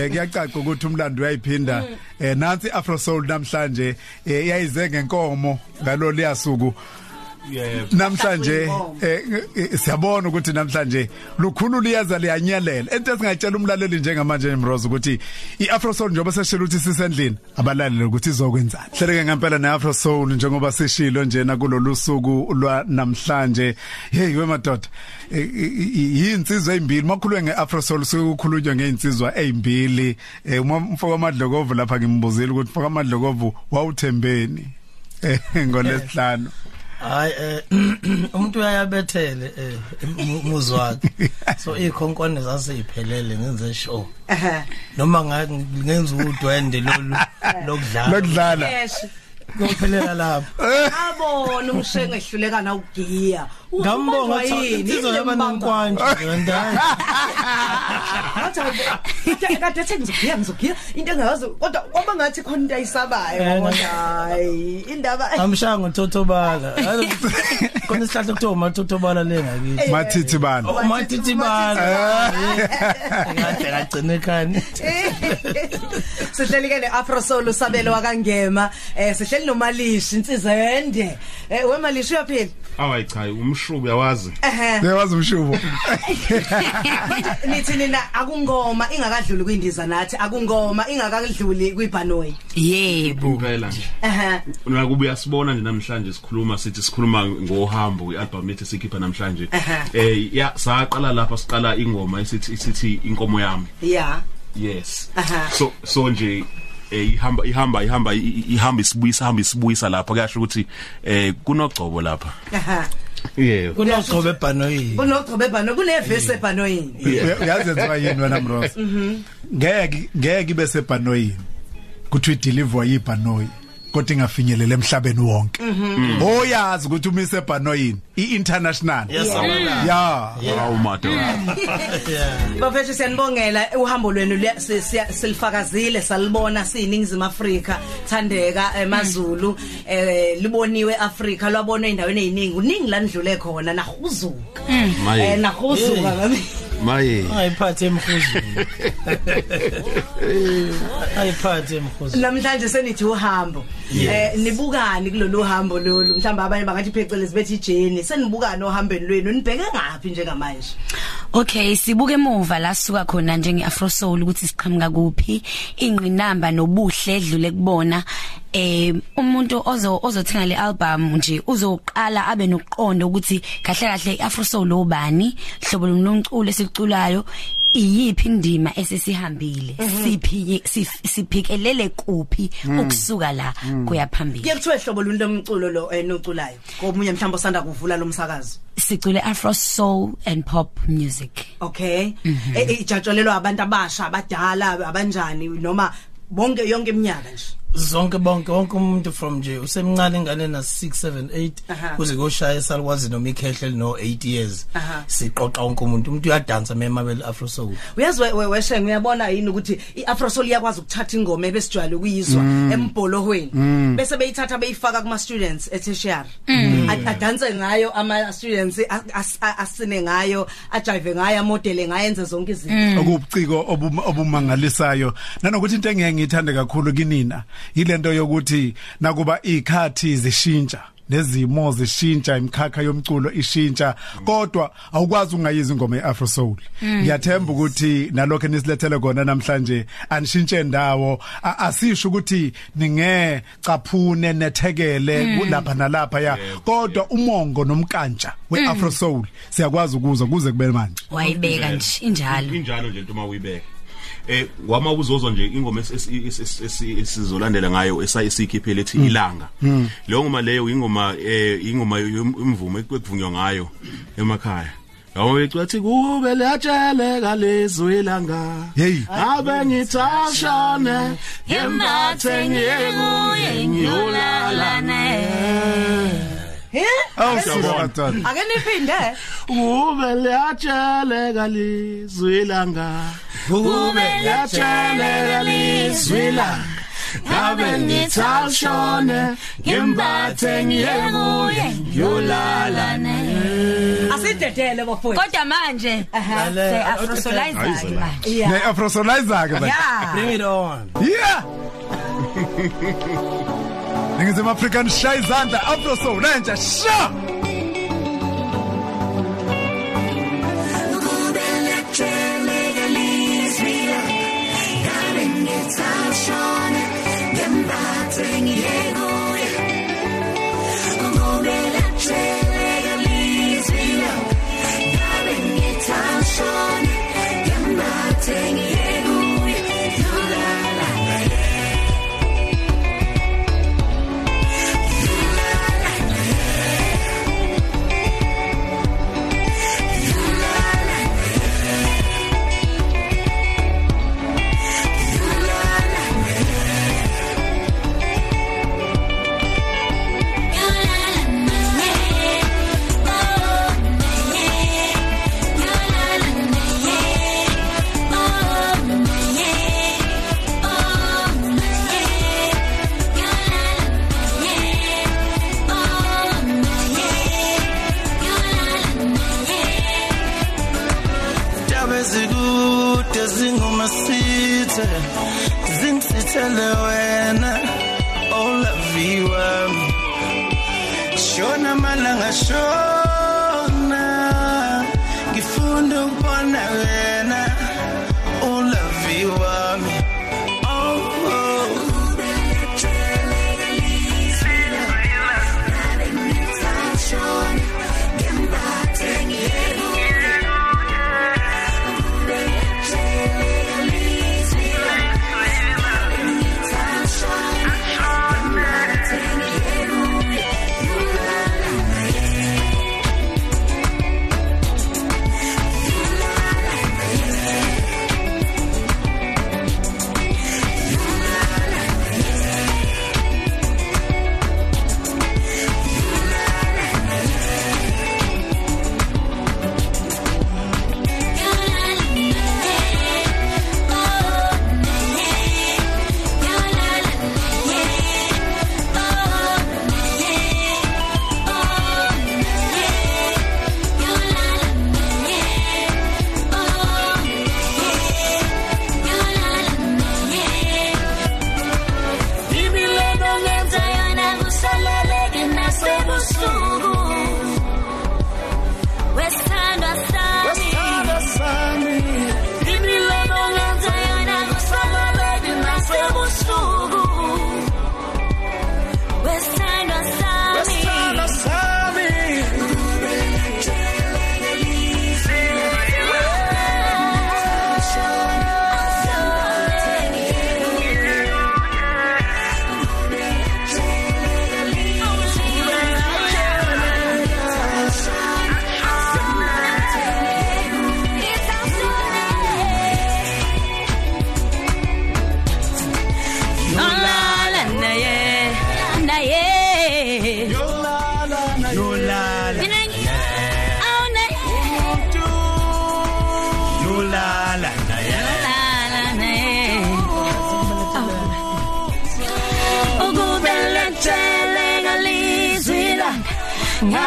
eh kuyacaca ukuthi umlando uyayiphinda. Eh nansi Afro Soul namhlanje eh iyayize ngenkomo ngalo liyasuku yebo. Namhlanje eh, eh, siyabona ukuthi namhlanje lukhulu liyaza liyanyelela. Into esingayitshela umlaleli njengamanje Mrozo ukuthi iAfro Soul njengoba seshilo ukuthi sisendlini abalaleli ukuthi izokwenzani. Hleleke ngempela neAfro Soul njengoba seshilo njena kulolu suku lwa namhlanje. Hey wemadoda eh, i- i- yinsizwa ezimbili makhulwe ngeAfro Soul sekukhulunywa ngeinsizwa ezimbili Eh, uma mfoko amadlokovu lapha ngimbuzile ukuthi mfoko amadlokovu wawuthembeni. Eh ngolesihlanu. Hayi eh umuntu uyayabethele eh umuzi wakhe. So ikhonkwane zaseyiphelele ngenze show. Noma ngenza udwende lolu lokudlala. Lokudlala. Yes. kophelela lapho. Abona umshenga ehluleka na ugiya. Ngambonga yini? insizwa yaba nenkwanje ndandayi Athi kade ethi ngizogiya ngizogiya into engayazi kodwa kwaba ngathi khona into ayisabayo Eh, yabona hayi indaba amshaya ngothotobala khona isihlahla kuthiwa umathotobala lengakithi mathithi bana umathithibala kade kagcine khani sihleli ke neAfro Soul usabelo wakangema eh sihleli nomalishi insizende eh wemalishi uyaphila awayi cha umshubu yawazi ehe. Bewazi umshubo nithi nina akungoma ingakadluli kwindiza nathi akungoma ingakadluli kwibhanoyi yebo. Impela nje. Ehe. Nakuba uyasibona nje namhlanje sikhuluma sithi sikhuluma ngohambo ialbum lethu sikhipha namhlanje. Aha. eh ya saqala lapha siqala ingoma esithi isithi inkomo yami. Yeah yes. Aha. so so nje eh ihamba ihamba ihamba i- i- ihamba isibuyisa ihamba isibuyisa lapha. Kuyasho ukuthi eh kunogcobo lapha. Aha yebo. Kunogcobe ebhanoyini. Kunogcobe ebhanoyi kunevesi ebhanoyini. Uyazenziwa yini wena Mrozo ngeke ngeke ibe sebhanoyini kuthi ideliver yibhanoyi. Kodwa ingafinyelela emhlabeni wonke. Oyazi ukuthi uma isebhanoyini iinternational. Yasabala ya. Hawu madod bafethu siyanibongela uhambo lwenu silifakazile salibona siyiningizimu Afrika thandeka emazulu eh liboniwe Afrika lwabona endaweni eziningi uningi la ndlule khona nahuzuka. Eh maye nahuzuka ngabe maye. Ayiphathe emhuzini ayiphathe emhuzini namhlanje senithi uhambo. Eh nibukani kulolu hambo lolu? Mhlawumbe abanye bangathi phecelezi bethi ijeni senibukani ohambeni lwenu? Nibheke ngapi njengamanje? Okay sibuke emuva la suka khona njenge Afro Soul ukuthi siqhamuka kuphi ingqinamba nobuhle edlule kubona. Eh umuntu ozo ozothenga le album nje uzoqala abe nokuqonda ukuthi kahle kahle Afro Soul obani hlobo lomculo esiculayo iyiphi indima esesihambile siphi sif- siphikelele kuphi ukusuka la kuya phambili? Kuye kuthiwe hlobo luni lomculo lo enoculayo komunye mhlawumbe osanda kuvula lo msakazo? Sicule Afro Soul and Pop music. Okay. Eh, ijatshulelwa abantu abasha abadala abanjani noma bonke yonke iminyaka nje? Zonke bonke wonke umuntu from nje usemncane ingane na 6 7 8 Aha. kuze koshaya salwazi noma ikhehle no 8 years. Aha. siqoqa wonke umuntu. Umuntu uyadansa mema bel afro soul uyazi we- we- weshe ngiyabona yini ukuthi iAfro Soul iyakwazi ukuthatha ingoma ebesijwayele ukuyizwa embholohweni bese beyithatha beyifaka kuma students etertiary A- adanse ngayo ama students a- as- a- asine ngayo ajive ngayo amodele ngayo enze zonke izinto. Okubuciko obum- obumangalisayo. Nanokuthi into engeke ngithande kakhulu kinina yilento yokuthi nakuba ikhathi zishintsha nezimo zishintsha imkhakha yomculo ishintsha kodwa awukwazi ungayizi ingoma yeAfro Soul. Ngiyathemba ukuthi nalokho nisilethele kona namhlanje anishintshe ndawo. A- asisho ukuthi ninge caphune nethekele kulapha nalapha ya. Kodwa umongo nomkantsha weAfro Soul siyakwazi ukuzwa kuze kube manje. Wayibeka nje injalo. injalo nje into mawuyibeka eh wama uzozwa nje ingoma esi- esi- esi- esi- esizolandela ngayo esayisikhiphe ethi ilanga. Leyo ngoma leyo ingoma eh ingoma imvumo ekuvunywa ngayo emakhaya. Yawo becwathi kube latshele kalezwe ilanga. Hey. Abe ngithashane embathe ngiyekuye ngiyolalane awusiyabona ake niphinde Ube latshele kalizwe ilanga Ube latshele kalizwe ilanga ngabe ngithi awushone ngimbathe ngiye kuye yolala naye asidedele bafowethu kodwa manje se awu- afrosolize Hayi, ke Zola. manje yeah. Ne afrosolizer ke manje. Yeah. Bring it on. Yeah. Ningizima African shy izandla afro soul nenja sha! Zikude zingoma sithe Zingisithele wena Oh love wami Shona malanga shona Ngifunda ukubona wena.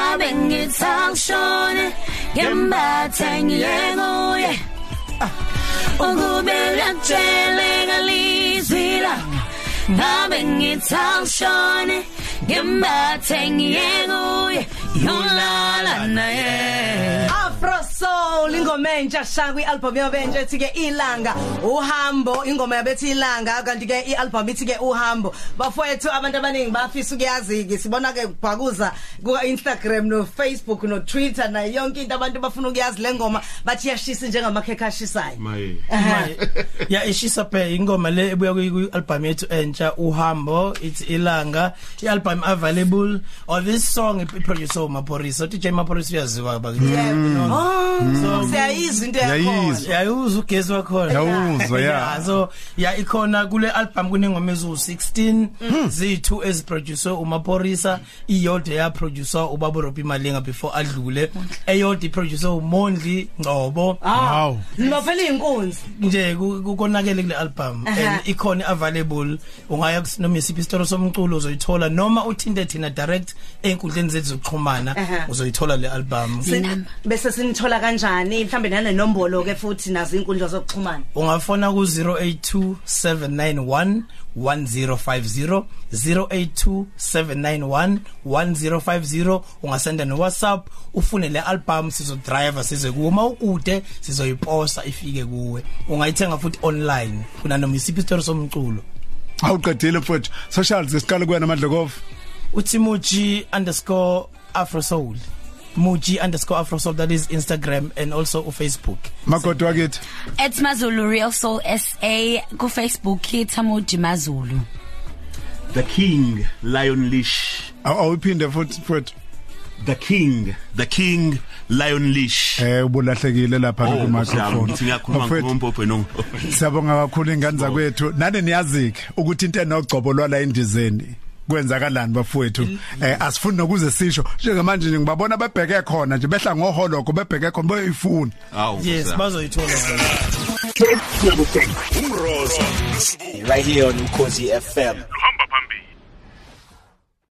Ngabe ngithangshone ngembathe ngiyenguye ukubelethele ngalizwila ngabe ngithangshone ngembathe ngiyenguye yolala naye. Afro Soul ingoma entsha shaka kwi-album yabentsha ethi ke ilanga uhambo. Ingoma yabethi ilanga kanti ke i-album ithi ke uhambo. Bafowethu abantu abaningi bafisa ukuyazi ke sibona ke kubhakuza ku Instagram no Facebook no Twitter na yonke into abantu bafuna ukuyazi lengoma bathi yashisa njengamakhekhe ashisayo. Maye. Ya ishisa phe ingoma le ebuya ku album yethu entsha uhambo it's ilanga i album available. Or this song iproducer uMaporisa uthi J Maporisa uyaziwa bakithi oh. So siyayizwa into Siyayizwa. yakhona yayuza ugesi wakhona Yawuzwa, yeah. Yeah, so ya ikhona kule album kunengoma ezu16 ziyi2 eziproducer uMaporisa iyodwa ya producer ubaba Robbie Malinga before adlule eyodwa iproducer uMondli Ngcobo ah nofela inkunzi nje ku- kukonakele kule album Aha. and ikhona available ungaya kus- noma isiphi isitolo somculo uzoyithola noma uthinte thina direct einkundleni zethu zokuxhumana Aha. uzoyithola le album Sin- Inamba. bese sinithola kanjani? Mhlambe nanenombolo ke futhi nazo inkundla zokuxhumana. Ungafona ku 082791 1050 082791 1050 ungasenda no WhatsApp ufune le album sizo driver size kuwe. Uma ukude sizoyiposta ifike kuwe. Ungayithenga futhi online kuna noma isiphi isitolo somculo? Awuqedile mfowethu socials siqala kuwena amadlokovu utimuji underscore afrosoul muji underscore afrosoul that is instagram and also ufacebook magodo wakithi? At Mazulu Real Soul SA ku Facebook ithamuji Mazulu. The king lion leash. Aw- awuphinde futhi mfowethu the king the king lion leash. Eh ubulahlekile lapha Oh, ku Nkosi yami, microphone ngithi ngiyakhuluma Mfowethu, ngompopho no. Siyabonga kakhulu ingane zakwethu. Nani niyazike ukuthi into enogcobo lwala endizeni kwenzakalani bafowethu? Eh asifuni nokuze sisho. Njengamanje nje ngibabona bebheke khona nje behla ngoholoko bebheke khona boyifuna. Awu yes bazoyithola. Right here on Mkosi FM.